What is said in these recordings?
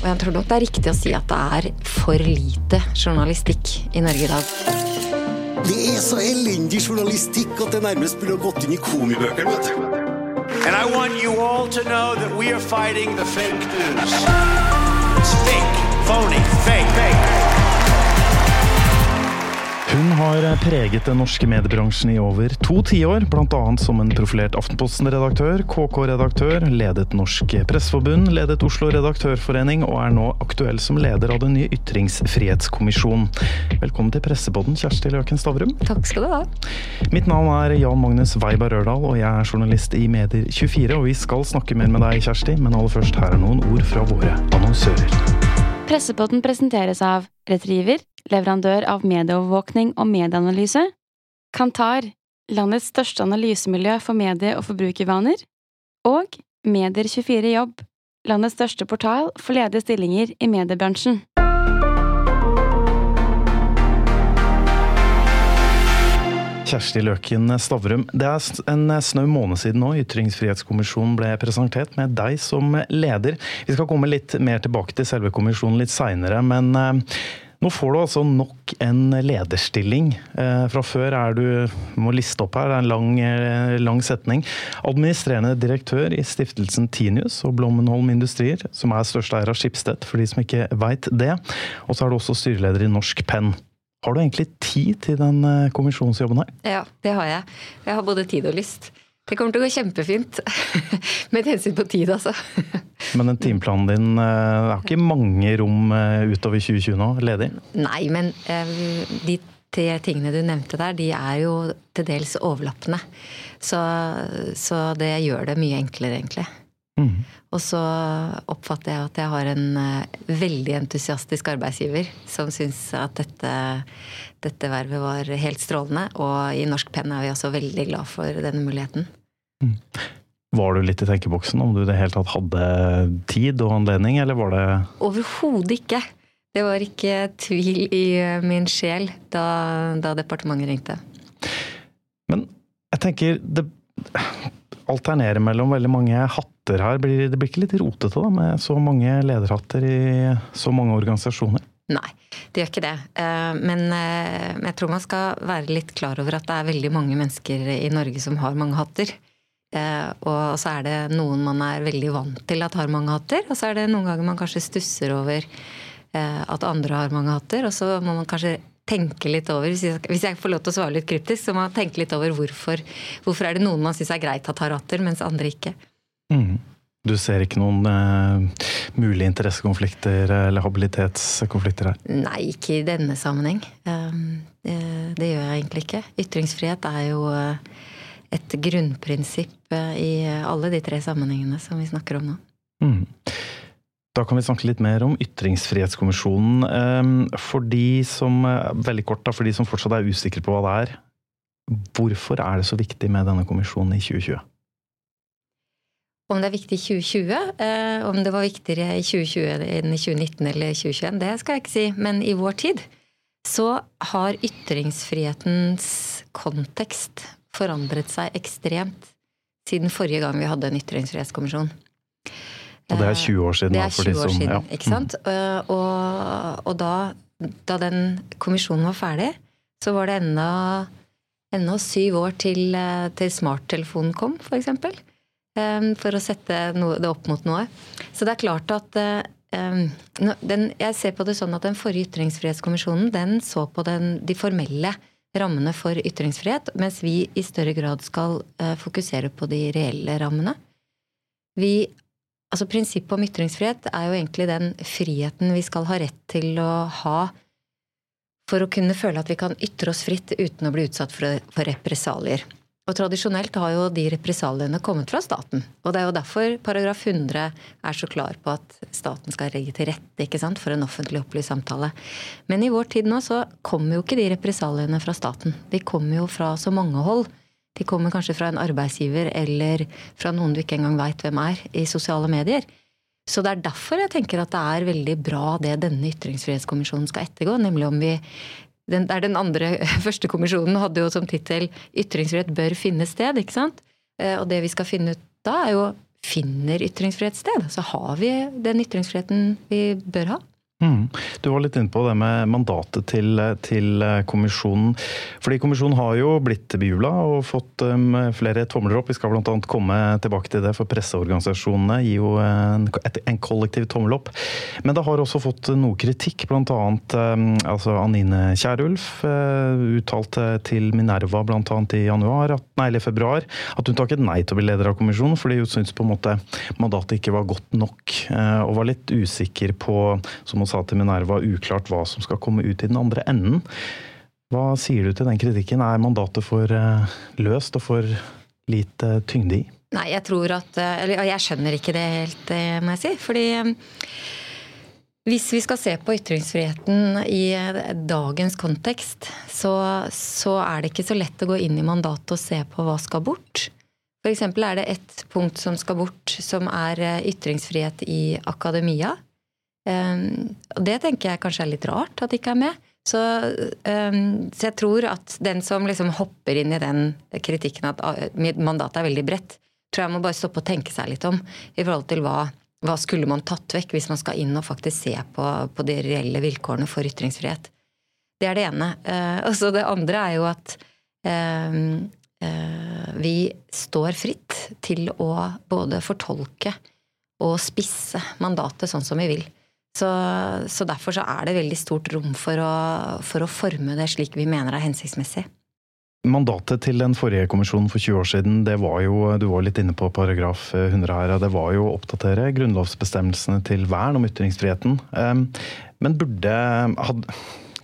Og jeg tror nok det er riktig å si at det er for lite journalistikk i Norge i dag. Det er så elendig journalistikk at det nærmest burde ha gått inn i komibøkene. vet du. And I want you all to know that we are fighting the fake news. It's fake, phony, fake, fake. Hun har preget den norske mediebransjen i over to tiår, bl.a. som en profilert Aftenposten-redaktør, KK-redaktør, ledet Norsk Presseforbund, ledet Oslo Redaktørforening og er nå aktuell som leder av den nye Ytringsfrihetskommisjonen. Velkommen til Pressepodden, Kjersti Løken Stavrum. Takk skal du ha. Mitt navn er Jan Magnus Weiberg Rørdal, og jeg er journalist i Medier24. Og vi skal snakke mer med deg, Kjersti, men aller først, her er noen ord fra våre annonsører. Pressepodden presenteres av Retriever, leverandør av medieovervåkning og medieanalyse. Kantar, landets største analysemiljø for medie- og forbrukervaner. Og Medier24 Jobb, landets største portal for ledige stillinger i mediebransjen. Kjersti Løken Stavrum, det er en snau måned siden nå Ytringsfrihetskommisjonen ble presentert med deg som leder. Vi skal komme litt mer tilbake til selve kommisjonen litt seinere, men eh, nå får du altså nok en lederstilling. Eh, fra før er du må liste opp her, det er en lang, eh, lang setning. Administrerende direktør i stiftelsen Tinius og Blommenholm Industrier, som er største eier av Skipstedt, for de som ikke veit det. Og så er du også styreleder i Norsk Penn. Har du egentlig tid til den eh, kommisjonsjobben her? Ja, det har jeg. Jeg har både tid og lyst. Det kommer til å gå kjempefint. Med hensyn på tid, altså. Men den timeplanen din, eh, det er ikke mange rom eh, utover 2020 nå, ledig? Nei, men de tre tingene du nevnte der, de er jo til dels overlappende. Så, så det gjør det mye enklere, egentlig. Mm. Og så oppfatter jeg at jeg har en eh, veldig entusiastisk arbeidsgiver som syns at dette, dette vervet var helt strålende. Og i Norsk Penn er vi også veldig glad for denne muligheten. Var du litt i tenkeboksen om du i det hele tatt hadde tid og anledning, eller var det Overhodet ikke. Det var ikke tvil i eh, min sjel da, da departementet ringte. Men jeg tenker det alternerer mellom veldig mange hatter her. Blir, det blir ikke litt rotete da, med så mange lederhatter i så mange organisasjoner? Nei, det gjør ikke det. Eh, Men eh, jeg tror man skal være litt klar over at det er veldig mange mennesker i Norge som har mange hatter. Eh, Og så er det noen man er veldig vant til at har mange hatter, og så er det noen ganger man kanskje stusser over at andre har mange hatter, og så må man kanskje tenke litt over, hvis jeg, hvis jeg får lov til å svare litt kryptisk, så må man tenke litt over hvorfor, hvorfor er det noen man syns er greit at har rater, mens andre ikke. Mm. Du ser ikke noen eh, mulige interessekonflikter eller habilitetskonflikter her? Nei, ikke i denne sammenheng. Um, eh, Det gjør jeg egentlig ikke. Ytringsfrihet er jo eh, et grunnprinsipp eh, i alle de tre sammenhengene som vi snakker om nå. Mhm. Da kan vi snakke litt mer om Ytringsfrihetskommisjonen. Eh, For de som, eh, veldig kort da, for de som fortsatt er usikre på hva det er, hvorfor er det så viktig med denne kommisjonen i 2020? Om det er viktig i 2020, eh, om det var viktigere i 2020 enn i 2019 eller 2021, det skal jeg ikke si. Men i vår tid så har ytringsfrihetens kontekst forandret seg ekstremt siden forrige gang vi hadde en ytringsfrihetskommisjon. Og det er 20 år siden. Det er 20 år siden. Mm. ikke sant? Eh, Og, og da, da den kommisjonen var ferdig, så var det enda, ennå syv år til, eh, til smarttelefonen kom, for eksempel. Eh, For å sette noe, det opp mot noe. Så det er klart at eh, eh, den, Jeg ser på det sånn at den forrige ytringsfrihetskommisjonen den så på den, de formelle rammene for ytringsfrihet, mens vi i større grad skal eh, fokusere på de reelle rammene. Vi Altså Prinsippet om ytringsfrihet er jo egentlig den friheten vi skal ha rett til å ha for å kunne føle at vi kan ytre oss fritt uten å bli utsatt for, for represalier. Og tradisjonelt har jo de represaliene kommet fra staten. Og det er jo derfor paragraf 100 er så klar på at staten skal legge til rette ikke sant, for en offentlig opplyst samtale. Men i vår tid nå så kommer jo ikke de represaliene fra staten. De kommer jo fra så mange hold. De kommer kanskje fra en arbeidsgiver eller fra noen du ikke engang veit hvem er, i sosiale medier. Så det er derfor jeg tenker at det er veldig bra det denne ytringsfrihetskommisjonen skal ettergå, nemlig om vi den, der den andre første kommisjonen hadde jo som tittel 'Ytringsfrihet bør finne sted', ikke sant? Eh, Og det vi skal finne ut da, er jo finner ytringsfrihet sted. Så har vi den ytringsfriheten vi bør ha. Mm. Du var litt inne på det med mandatet til, til kommisjonen. Fordi Kommisjonen har jo blitt bejubla og fått um, flere tomler opp. Vi skal bl.a. komme tilbake til det, for presseorganisasjonene gir jo en, et, en, kollektiv tommel opp. Men det har også fått noe kritikk. Bl.a. Um, altså Anine Kierulf uh, uttalte til Minerva bl.a. i januar, at, nei, eller februar at hun takket nei til å bli leder av kommisjonen fordi hun syntes på en måte mandatet ikke var godt nok, uh, og var litt usikker på som hun sa til Minerva uklart hva som skal komme ut i den andre enden. Hva sier du til den kritikken? Er mandatet for uh, løst og for lite tyngde i? Nei, jeg tror at eh, Eller jeg skjønner ikke det helt, eh, må jeg si. Fordi hvis vi skal se på ytringsfriheten i dagens kontekst, så, så, er det ikke så lett å gå inn i mandatet og se på hva skal bort. F.eks. er det ett punkt som skal bort, som er ytringsfrihet i akademia. Ehm, og det tenker jeg kanskje er litt rart at de ikke er med. Så, ehm, så jeg tror at den som liksom hopper inn i den kritikken at ah, mandatet er veldig bredt, tror jeg må bare stoppe og tenke seg litt om i forhold til hva, hva skulle man tatt vekk hvis man skal inn og faktisk se på, på de reelle vilkårene for ytringsfrihet. Det er det ene. Uh, og så det andre er jo at uh, uh, vi står fritt til å både fortolke og spisse mandatet sånn som vi vil. Så, så, derfor så er det veldig stort rom for å, for å forme det slik vi mener er hensiktsmessig. Mandatet til den forrige kommisjonen for 20 år siden, det var jo, du var litt inne på paragraf 100 her, det var jo å oppdatere grunnlovsbestemmelsene til vern om ytringsfriheten. Ehm, men burde had,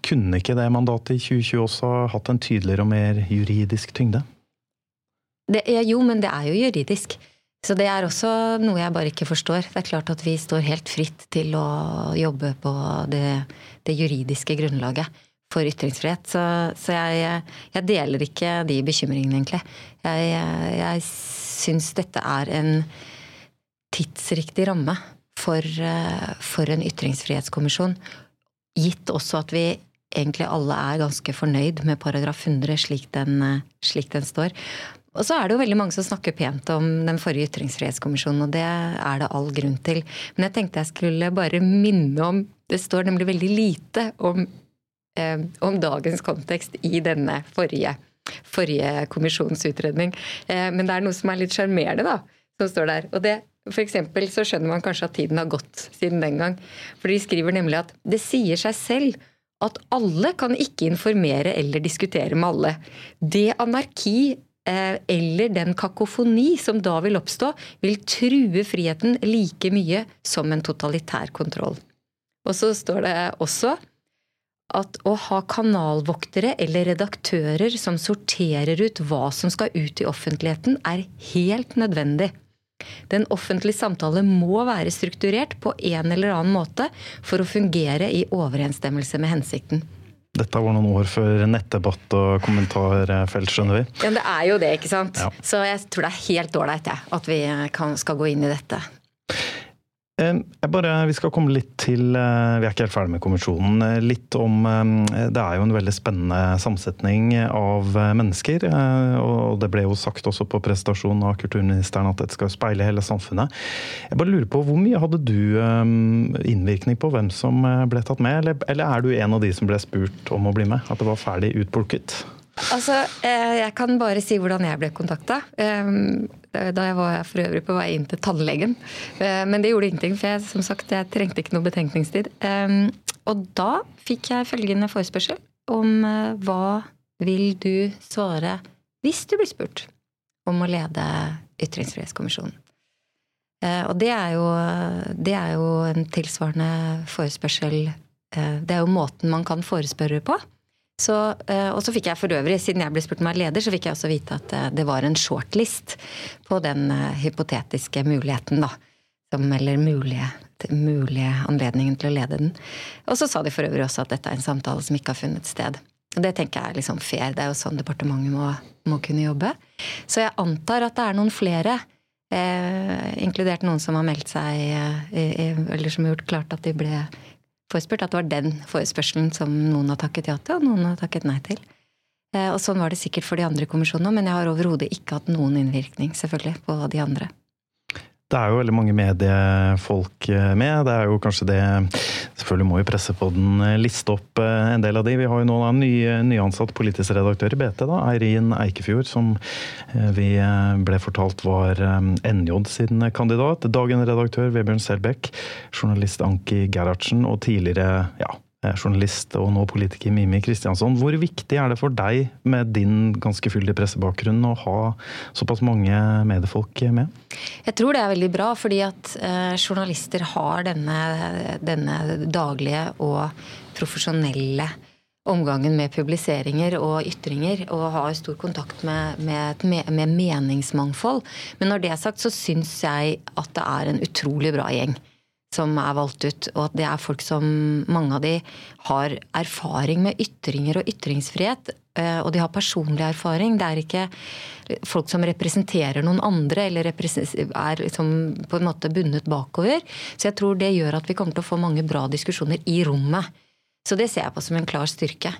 Kunne ikke det mandatet i 2020 også hatt en tydeligere og mer juridisk tyngde? Det er, jo, men det er jo juridisk. Så det er også noe jeg bare ikke forstår. Det er klart at vi står helt fritt til å jobbe på det, det juridiske grunnlaget for ytringsfrihet. Så, så jeg, jeg, deler ikke de bekymringene, egentlig. Jeg, jeg syns dette er en tidsriktig ramme for, for en ytringsfrihetskommisjon. Gitt også at vi egentlig alle er ganske fornøyd med paragraf 100 slik den, slik den står. Og så er det jo veldig mange som snakker pent om den forrige ytringsfrihetskommisjonen, og det er det all grunn til. Men jeg tenkte jeg skulle bare minne om Det står nemlig veldig lite om, eh, om dagens kontekst i denne forrige, forrige kommisjonsutredning. Eh, men det er noe som er litt sjarmerende, da, som står der. Og det for eksempel så skjønner man kanskje at tiden har gått siden den gang. For de skriver nemlig at det sier seg selv at alle kan ikke informere eller diskutere med alle. Det anarki eller den kakofoni som da vil oppstå, vil true friheten like mye som en totalitær kontroll. Og så står det også at å ha kanalvoktere eller redaktører som sorterer ut hva som skal ut i offentligheten, er helt nødvendig. Den offentlige samtale må være strukturert på en eller annen måte for å fungere i overensstemmelse med hensikten. Dette var noen år før nettdebatt og kommentarfelt, skjønner vi. Ja, det er jo det, ikke sant. Ja. Så jeg tror det er helt ålreit at vi kan, skal gå inn i dette. Bare, vi skal komme litt til eh, Vi er ikke helt ferdig med kommisjonen. Eh, litt om Det er jo en veldig spennende samsetning av eh, mennesker. Og det ble jo sagt også på presentasjonen av kulturministeren at dette skal speile hele samfunnet. Jeg bare lurer på, Hvor mye hadde du innvirkning på hvem som ble tatt med? Eller, eller er du en av de som ble spurt om å bli med? At det var ferdig utplukket? Altså, eh, Jeg kan bare si hvordan jeg ble kontakta. Eh, da jeg var for øvrig på vei inn til tannlegen. Eh, men det gjorde ingenting, for jeg, som sagt, jeg trengte ikke noe betenkningstid. Og da fikk jeg følgende forespørsel om hva vil du svare hvis du blir spurt om å lede Ytringsfrihetskommisjonen. Og det er jo, det er jo en tilsvarende forespørsel Det er jo måten man kan forespørre på. Så, eh, og så fikk jeg for øvrig, siden jeg ble spurt om å være leder, så fikk jeg også vite at eh, det var en shortlist på den eh, hypotetiske muligheten, da. Som, eller mulige, mulige anledningen til å lede den. Og så sa de for øvrig også at dette er en samtale som ikke har funnet sted. Og det tenker jeg er liksom fair. Det er jo sånn departementet må, må kunne jobbe. Så jeg antar at det er noen flere, eh, inkludert noen som har meldt seg, eh, eller som har gjort klart at de ble forespurt, at det var den forespørselen som noen har takket ja til, og noen har takket nei til. Eh, og sånn var det sikkert for de andre kommisjonene, men jeg har overhodet ikke hatt noen innvirkning selvfølgelig på de andre. Det er jo veldig mange mediefolk eh, med. Det er jo kanskje det Selvfølgelig må jo Pressepodden eh, liste opp eh, en del av de. Vi har jo nå en ny, nyansatt politisk redaktør i BT, da, Eirin Eikefjord, som vi ble fortalt var NJ sin kandidat. Dagen redaktør Vebjørn Selbekk, journalist Anki Gerhardsen og tidligere ja, journalist og nå politiker Mimi Kristiansson. Hvor viktig er det for deg med din ganske fyldige pressebakgrunn å ha såpass mange mediefolk med? Jeg tror det er veldig bra, fordi at eh, journalister har denne, denne daglige og profesjonelle omgangen med publiseringer og ytringer, og har stor kontakt med, med, med meningsmangfold. Men når det er sagt, så syns jeg at det er en utrolig bra gjeng som er valgt ut, og at det er folk som mange av de har erfaring med ytringer og ytringsfrihet. Eh, og de har personlig erfaring. Det er ikke folk som representerer noen andre, eller er liksom på en måte bundet bakover. Så jeg tror det gjør at vi kommer til å få mange bra diskusjoner i rommet. Så det ser jeg på som en klar styrke.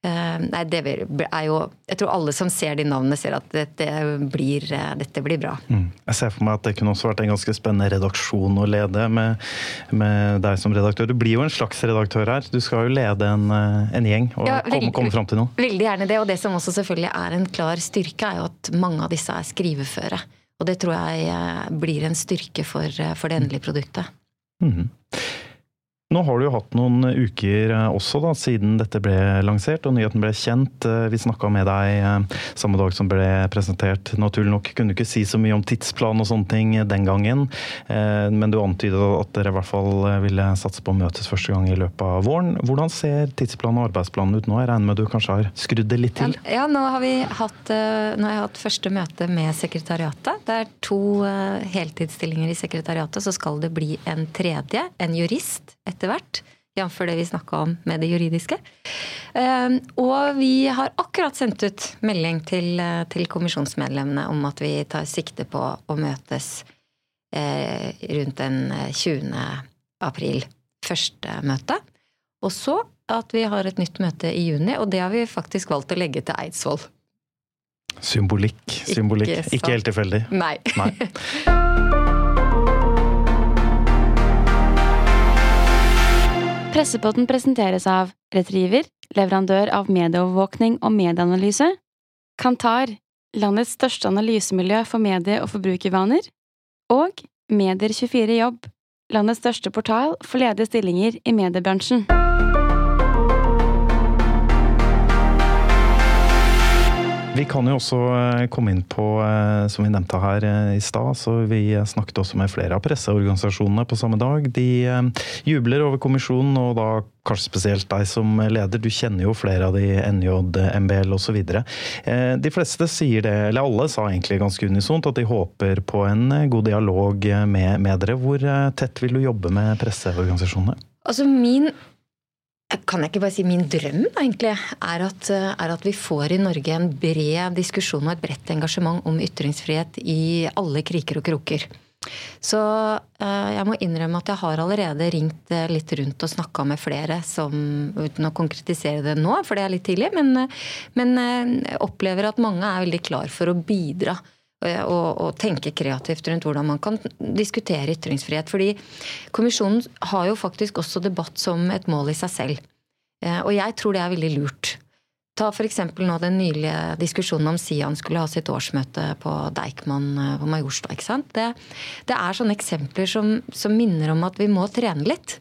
Uh, nei, det er jo Jeg tror alle som ser de navnene, ser at dette blir, uh, dette blir bra. Mm. Jeg ser for meg at det kunne også vært en ganske spennende redaksjon å lede med, med, deg som redaktør. Du blir jo en slags redaktør her. Du skal jo lede en, eh, en gjeng og ja, komme, komme fram til noe. Veldig gjerne det. Og det som også selvfølgelig er en klar styrke, er jo at mange av disse er skriveføre. Og det tror jeg blir en styrke for, for det endelige produktet. Mm. Nå har du jo hatt noen uker eh, også da, siden dette ble lansert og nyheten ble kjent. Eh, vi snakka med deg eh, samme dag som ble presentert. Naturlig nok kunne du ikke si så mye om tidsplan og sånne ting den gangen, men du antydet at dere i hvert fall ville satse på å møtes første gang i løpet av våren. Hvordan ser tidsplanen og arbeidsplanen ut nå? Jeg regner med du kanskje har skrudd det litt til? Ja, nå har, hatt, nå har jeg hatt første møte med sekretariatet. Det er to heltidsstillinger i sekretariatet, så skal det bli en tredje, en jurist etter hvert. Jf. det vi snakka om med det juridiske. Ehm, og vi har akkurat sendt ut melding til, eh, til kommisjonsmedlemmene om at vi tar sikte på å møtes eh, rundt den 20. Eh, april. Første møte. Og så at vi har et nytt møte i juni, og det har vi faktisk valgt å legge til Eidsvoll. Symbolikk. Symbolikk. Ikke, Ikke helt tilfeldig. Nei. Nei. Pressepotten presenteres av Retriever, leverandør av medieovervåkning og medieanalyse, Kantar, landets største analysemiljø for medie- og forbrukervaner, og Medier24 Jobb, landets største portal for ledige stillinger i mediebransjen. Vi kan jo også eh, komme inn på, eh, som vi nevnte her eh, i stad, så vi snakket også med flere av presseorganisasjonene på samme dag. De jubler over kommisjonen, og da kanskje spesielt deg som leder. Du kjenner jo flere av de, NJ, MBL osv. De fleste sier det, eller alle sa egentlig ganske unisont, at de håper på en god dialog med, med dere. Hvor tett vil du jobbe med presseorganisasjonene? Altså min kan jeg ikke bare si min drøm, egentlig, er at, er at, vi får i Norge en bred diskusjon og et bredt engasjement om ytringsfrihet i alle kriker og kroker. Så eh, jeg må innrømme at jeg har allerede ringt eh, litt rundt og snakka med flere som, uten å konkretisere det nå, for det er litt tidlig, men, men eh, opplever at mange er veldig klar for å bidra og, og, tenke kreativt rundt hvordan man kan diskutere ytringsfrihet. Fordi kommisjonen har jo faktisk også debatt som et mål i seg selv. Eh, og jeg tror det er veldig lurt. Ta f.eks. nå den nylige diskusjonen om Sian skulle ha sitt årsmøte på Deichman eh, på Majorstua. ikke sant? Det, det, er sånne eksempler som, som, minner om at vi må trene litt.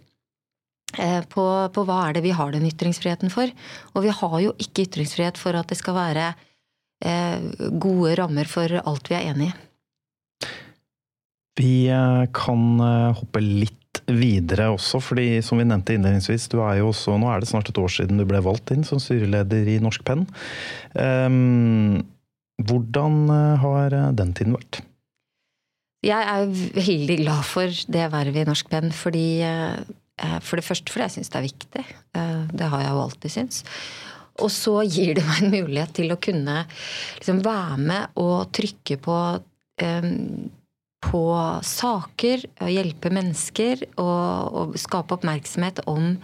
Eh, på, på, hva er det vi har den ytringsfriheten for. Og vi har jo ikke ytringsfrihet for at det skal være Eh, gode rammer for alt vi er enig i. Vi eh, kan eh, hoppe litt videre også, fordi som vi nevnte innledningsvis, du er jo også, nå er det snart et år siden du ble valgt inn som styreleder i Norsk Penn. Um, hvordan har den tiden vært? Jeg er veldig glad for det vervet i Norsk Penn, fordi For det første fordi jeg syns det er viktig. Det har jeg jo alltid syntes. Og så gir det meg en mulighet til å kunne liksom være med og trykke på, um, på saker, hjelpe mennesker og, og, skape oppmerksomhet om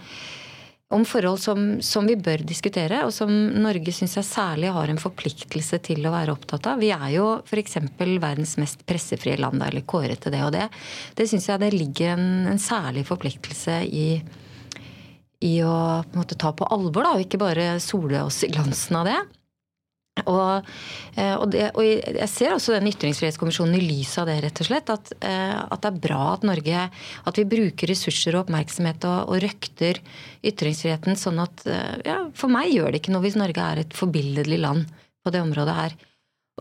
om forhold som, som, vi bør diskutere, og som Norge syns jeg særlig har en forpliktelse til å være opptatt av. Vi er jo f.eks. verdens mest pressefrie land, eller kåret til det og det. Det syns jeg det ligger en, en særlig forpliktelse i, i å på måte, ta på alvor, da, og ikke bare sole oss i glansen av det. Og, eh, og, det, og, jeg ser også den ytringsfrihetskommisjonen i lys av det, rett og slett. At, eh, at, det er bra at Norge At vi bruker ressurser og oppmerksomhet og, og røkter ytringsfriheten sånn at eh, ja, For meg gjør det ikke noe hvis Norge er et forbilledlig land på det området her.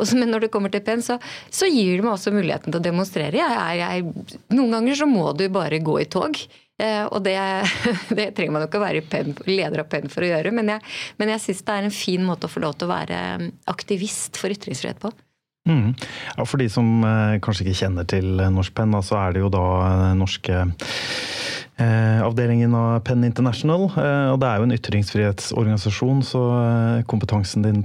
Så, men når det kommer til penn, så, så, gir det meg også muligheten til å demonstrere. Jeg, jeg, noen ganger så må du bare gå i tog. Eh, og det, det, trenger man jo ikke å være pen, leder av Penn for å gjøre, men jeg, men jeg syns det er en fin måte å få lov til å være mm, aktivist for ytringsfrihet på. Mm. Ja, For de som eh, kanskje ikke kjenner til Norsk Penn, så er det jo da eh, norske avdelingen av Penn International. Eh, og det er jo en ytringsfrihetsorganisasjon, så eh, kompetansen din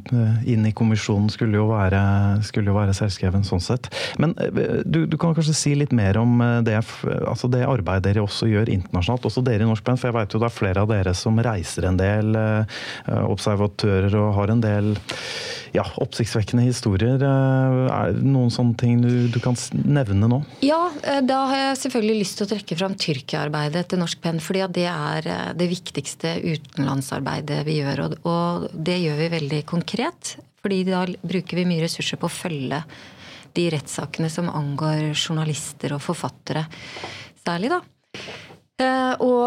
inn i kommisjonen skulle jo være, skulle jo være selvskreven sånn sett. Men du, du, kan kanskje si litt mer om det, altså det arbeidet dere også gjør internasjonalt, også dere i Norsk Penn, for jeg vet jo det er flere av dere som reiser en del observatører og har en del ja, oppsiktsvekkende historier. Er det noen sånne ting du, du, kan nevne nå? Ja, da har jeg selvfølgelig lyst til å trekke fram Tyrkia-arbeidet arbeidet til Norsk Penn, fordi det er eh, det viktigste utenlandsarbeidet vi gjør. Og det gjør vi veldig konkret, fordi da bruker vi mye ressurser på å følge de rettssakene som angår journalister og forfattere særlig, da. Eh, og,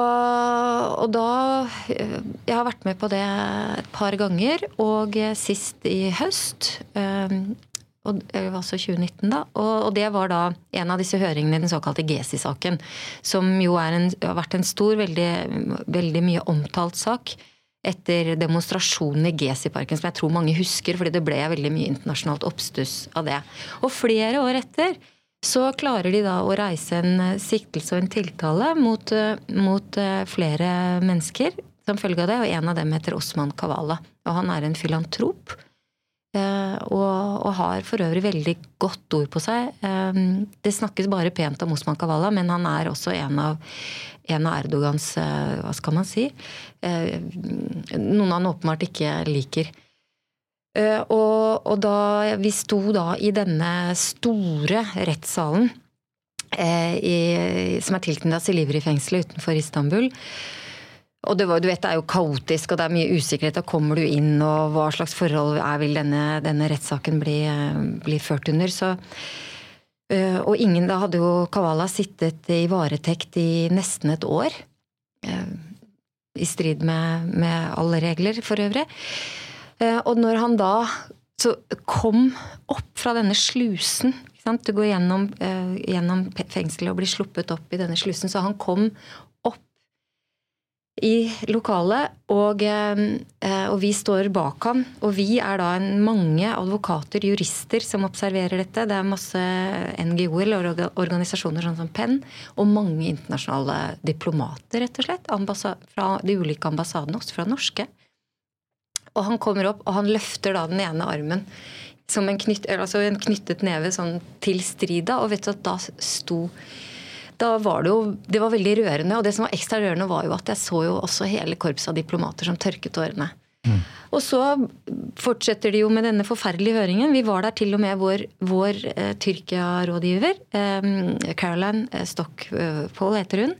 og, da eh, Jeg har vært med på det et par ganger, og sist i høst og, altså 2019 da, og, det var da en av disse høringene i den såkalte Gesi-saken. Som jo en, har vært en stor, veldig, veldig mye omtalt sak etter demonstrasjonen i Gesi-parken, som jeg tror mange husker, fordi det ble veldig mye internasjonalt oppstuss av det. Og flere år etter så klarer de da å reise en siktelse og en tiltale mot, mot flere mennesker som følge av det, og en av dem heter Osman Kavala. Og han er en filantrop Eh, og, og, har for øvrig veldig godt ord på seg. Eh, det snakkes bare pent om Osman Kavala, men han er også en av, en av Erdogans eh, Hva skal man si? Noen han åpenbart ikke liker. Og, og da vi sto da i denne store rettssalen i, som er tilknyttet Silivri-fengselet utenfor Istanbul, og det, var, du vet, det er jo kaotisk, og det er mye usikkerhet. Da kommer du inn, og hva slags forhold er, vil denne, denne rettssaken bli, bli, ført under? Så, øh, og ingen Da hadde jo Kavala sittet i varetekt i nesten et år. Øh, I strid med, med alle regler, for øvrig. Og når han da så kom opp fra denne slusen Du går gjennom, gjennom fengselet og blir sluppet opp i denne slusen. Så han kom i lokalet, og, eh, og, vi står bak ham. Og vi er da mange advokater, jurister, som observerer dette. Det er masse NGO-er og organisasjoner sånn som Penn, og mange internasjonale diplomater, rett og slett. fra de ulike ambassadene, også fra norske. Og han kommer opp, og han løfter da den ene armen som en, knytt, altså en knyttet neve sånn til strida, og vet du at da sto da var det jo det var veldig rørende. Og det som var ekstra rørende, var jo at jeg så jo også hele korpset av diplomater som tørket årene. Mm. Og så fortsetter de jo med denne forferdelige høringen. Vi var der til og med vår, vår eh, Tyrkia-rådgiver, eh, Caroline eh, Stockpole heter hun.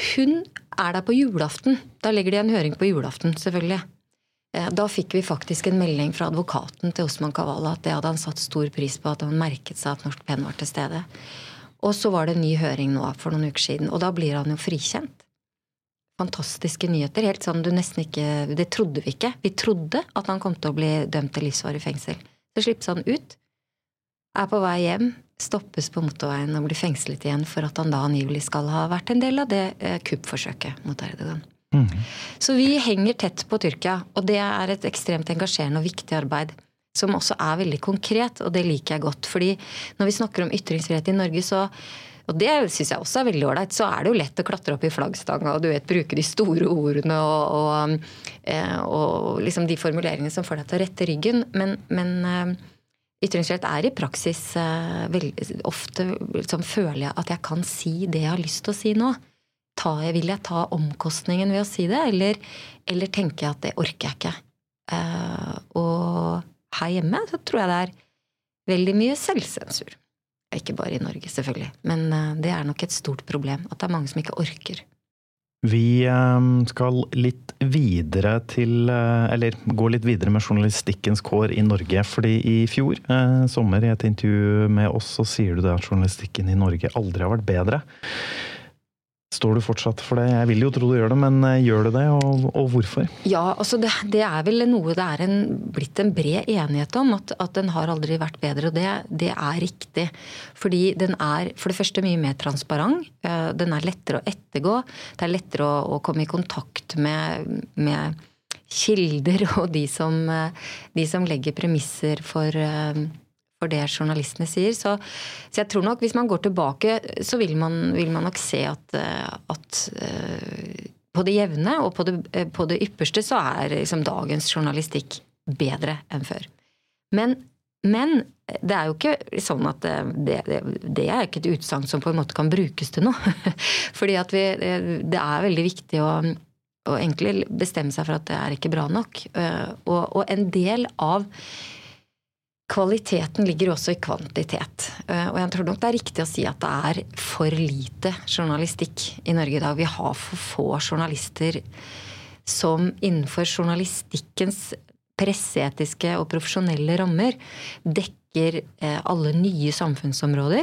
Hun er der på julaften. Da legger de en høring på julaften, selvfølgelig. Eh, da fikk vi faktisk en melding fra advokaten til Osman Kavala at det hadde han satt stor pris på, at han merket seg at Norsk Penn var til stede. Og så var det en ny høring nå for noen uker siden, og da blir han jo frikjent. Fantastiske nyheter. helt sånn du nesten ikke, Det trodde vi ikke. Vi trodde at han kom til å bli dømt til livsvarig fengsel. Så slippes han ut, er på vei hjem, stoppes på motorveien og blir fengslet igjen for at han da angivelig skal ha vært en del av det eh, kuppforsøket mot Erdogan. Mm. Så vi henger tett på Tyrkia, og det er et ekstremt engasjerende og viktig arbeid som også er veldig konkret, og det liker jeg godt. fordi når vi snakker om ytringsfrihet i Norge, så og det syns jeg også er veldig ålreit. Så er det jo lett å klatre opp i flaggstanga og du vet, bruke de store ordene og, og, eh, og liksom de formuleringene som får deg til å rette ryggen. Men, men eh, ytringsfrihet er i praksis eh, ofte liksom, føler jeg at jeg kan si det jeg har lyst til å si nå. Ta, vil jeg ta omkostningen ved å si det, eller, eller tenker jeg at det orker jeg ikke? Uh, og her hjemme så tror jeg det er veldig mye selvsensur. Ikke bare i Norge, selvfølgelig, men eh, det er nok et stort problem. At det er mange som ikke orker. Vi eh, skal litt videre til eh, Eller gå litt videre med journalistikkens kår i Norge. Fordi i fjor eh, sommer, i et intervju med oss, så sier du det at journalistikken i Norge aldri har vært bedre. Står du fortsatt for det? Jeg vil jo tro du gjør det, men eh, gjør du det, og, og hvorfor? Ja, altså det, det, er vel noe det er en, blitt en bred enighet om. At, at den har aldri vært bedre. Og det, det, er riktig. Fordi den er for det første mye mer transparent. Eh, den er lettere å ettergå. Det er lettere å, å komme i kontakt med, med kilder og de som, eh, de som legger premisser for for det journalistene sier. Så, så, jeg tror nok hvis man går tilbake, så vil man, vil man nok se at, eh, at uh, på det jevne og på det, eh, på det ypperste så er liksom dagens journalistikk bedre enn før. Men, men, det er jo ikke sånn at det, det, det er ikke et utsagn som på en måte kan brukes til noe. Fordi at vi, det er veldig viktig å, å egentlig bestemme seg for at det er ikke bra nok. Og, og en del av Kvaliteten ligger også i kvantitet. Eh, og jeg tror nok det er riktig å si at det er for lite journalistikk i Norge i dag. Vi har for få journalister som innenfor journalistikkens presseetiske og profesjonelle rammer dekker eh, alle nye samfunnsområder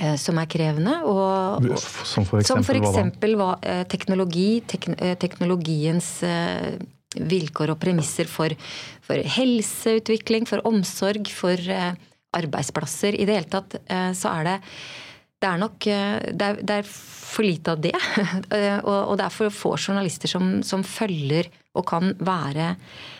eh, som er krevende. Og, som for eksempel, som for eksempel hva, teknologi, teknologiens vilkår og premisser for, for, helseutvikling, for omsorg, for eh, arbeidsplasser. I det hele tatt eh, så er det det er nok eh, det er, det er for lite av det. og, det er for få journalister som, som følger og kan være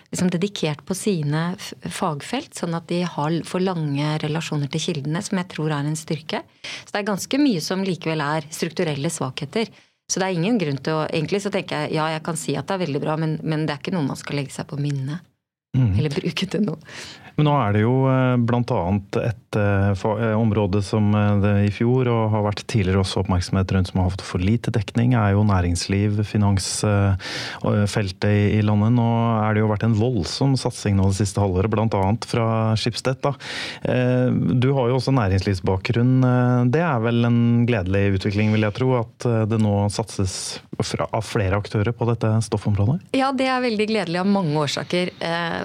liksom dedikert på sine fagfelt, sånn at de har for lange relasjoner til kildene, som jeg tror er en styrke. Så det er ganske mye som likevel er strukturelle svakheter. Så det er ingen grunn til å Egentlig så tenker jeg ja, jeg kan si at det er veldig bra, men, men det er ikke noe man skal legge seg på minnet. Mm. Eller bruke til noe. Men nå er det jo eh, bl.a. et eh, eh, område som det i fjor, og har vært tidligere også oppmerksomhet rundt som har fått for lite dekning, er jo næringsliv, finansfeltet i landet. Nå er det jo vært en voldsom satsing nå det siste halvåret, bl.a. fra Skipstedt. Du har jo også næringslivsbakgrunn. Det er vel en gledelig utvikling, vil jeg tro, at det nå satses av flere aktører på dette stoffområdet? Ja, det er veldig gledelig av mange årsaker.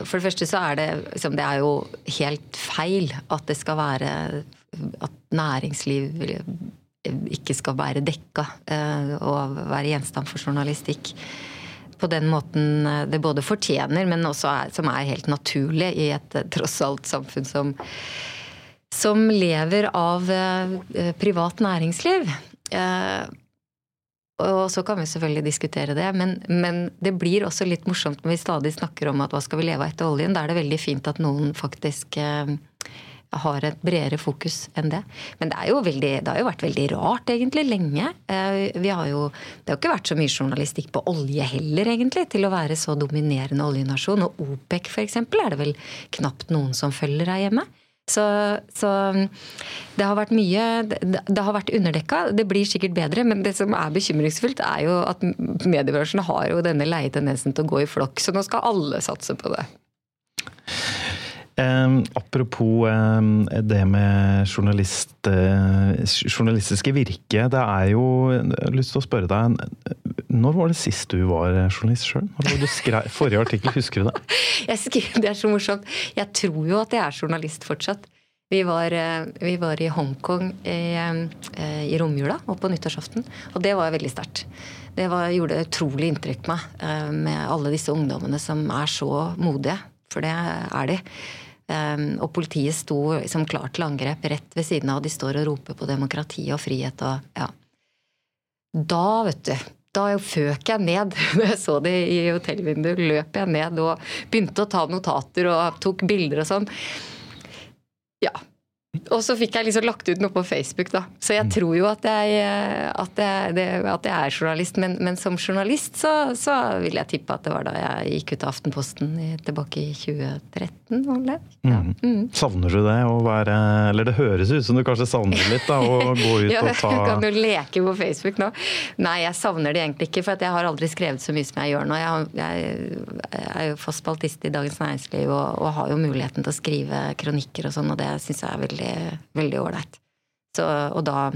For det første så er det, liksom, det er jo jo helt feil at det skal være At næringsliv ikke skal være dekka eh, og være gjenstand for journalistikk på den måten eh, det både fortjener, men også er, som er helt naturlig i et eh, tross alt samfunn som, som lever av privat næringsliv. Og så kan vi selvfølgelig diskutere det, men, men, det blir også litt morsomt når vi stadig snakker om at hva skal vi leve av etter oljen. Da er det veldig fint at noen faktisk eh, har et bredere fokus enn det. Men det, veldig, det, har jo vært veldig rart, egentlig, lenge. Eh, vi har jo, det har ikke vært så mye journalistikk på olje heller, egentlig, til å være så dominerende oljenasjon. Og OPEC, f.eks., er det vel knapt noen som følger her hjemme. Så, så, det har vært mye Det har vært underdekka. Det blir sikkert bedre, men det som er bekymringsfullt, er jo at mediebransjen har jo denne leie tendensen til å gå i flokk. Så nå skal alle satse på det. Eh, apropos eh, det med journalist, eh, journalistiske virke. Det er jo Jeg har lyst til å spørre deg Når var det sist du var journalist sjøl? Forrige artikkel, husker du det? Skrev, Det er så morsomt. Jeg tror jo at jeg er journalist fortsatt. Vi var, eh, vi var i Hongkong i, eh, i romjula og på nyttårsaften. Og det var veldig sterkt. Det var, gjorde utrolig inntrykk på meg eh, med alle disse ungdommene som er så modige. For det er de. Og politiet sto liksom klar til angrep rett ved siden av. De står og roper på demokrati og frihet og ja. Da, vet du, da føk jeg ned. Når jeg så det i hotellvinduet, løp jeg ned og begynte å ta notater og tok bilder og sånn. Ja. Og så fikk jeg liksom lagt ut noe på Facebook, da. Så jeg tror jo at jeg, eh, at jeg, det, at jeg er journalist. Men, men som journalist så, så, vil jeg tippe at det var da jeg gikk ut av Aftenposten i, tilbake i 2013. Ja. Mm. Mm. Savner du det å være Eller det høres ut som du kanskje savner det litt, da, å gå ut ja, og ta Du kan jo leke på Facebook nå. Nei, jeg savner det egentlig ikke, for jeg har aldri skrevet så mye som jeg gjør nå. Jeg, jeg, jeg er jo fast spaltist i Dagens Næringsliv og, og, har jo muligheten til å skrive kronikker og sånn, og det syns jeg er veldig veldig ålreit. Og da,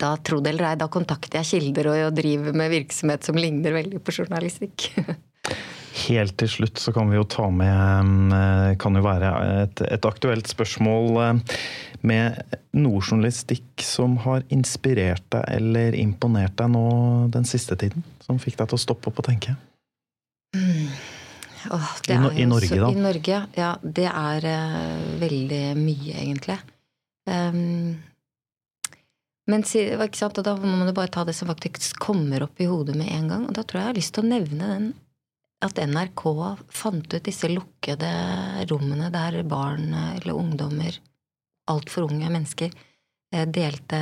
da, tro det eller ei, da kontakter jeg kilder og, og driver med virksomhet som ligner veldig på journalistikk. Helt til slutt så kan vi jo ta med eh, Kan jo være et, et aktuelt spørsmål eh, med noe journalistikk som har inspirert deg eller imponert deg nå den siste tiden? Som fikk deg til å stoppe opp og tenke? Mm. Åh, I, I, Norge, da? I Norge, ja. Det er uh, veldig mye, egentlig. Um, men da må man jo bare ta det som faktisk kommer opp i hodet med en gang. Og da tror jeg jeg har lyst til å nevne den at NRK fant ut disse lukkede rommene der barn eller ungdommer, altfor unge mennesker, eh, delte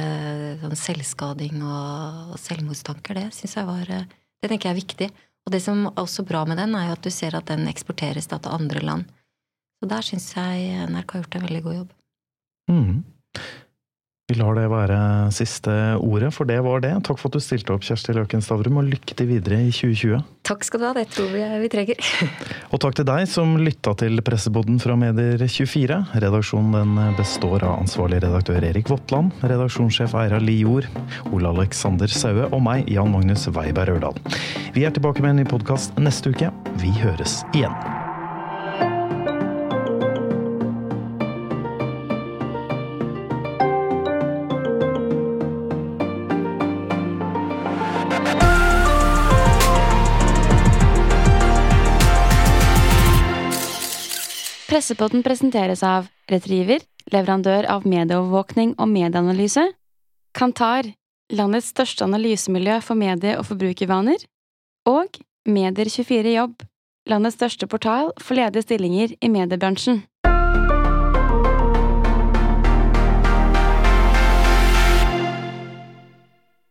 sånn selvskading og selvmordstanker. Det syns jeg var eh, Det tenker jeg er viktig. Og det som er også bra med den, er jo at du ser at den eksporteres da til andre land. Så der syns jeg NRK har gjort en veldig god jobb. Mm. Vi lar det være siste ordet, for det var det. Takk for at du stilte opp, Kjersti Løken Stavrum, og lykke til videre i 2020. Takk skal du ha, det tror vi vi trenger. og takk til deg som lytta til Presseboden fra Medier24. Redaksjonen den består av ansvarlig redaktør Erik Votland, redaksjonssjef Eira Lior, Ole Alexander Saue og meg, Jan Magnus Weiberg Ørdal. Vi er tilbake med en ny podkast neste uke. Vi høres igjen. Pressepodden presenteres av Retriever, leverandør av medieovervåkning og medieanalyse. Kantar, landets største analysemiljø for medie- og forbrukervaner. Og Medier24 Jobb, landets største portal for ledige stillinger i mediebransjen.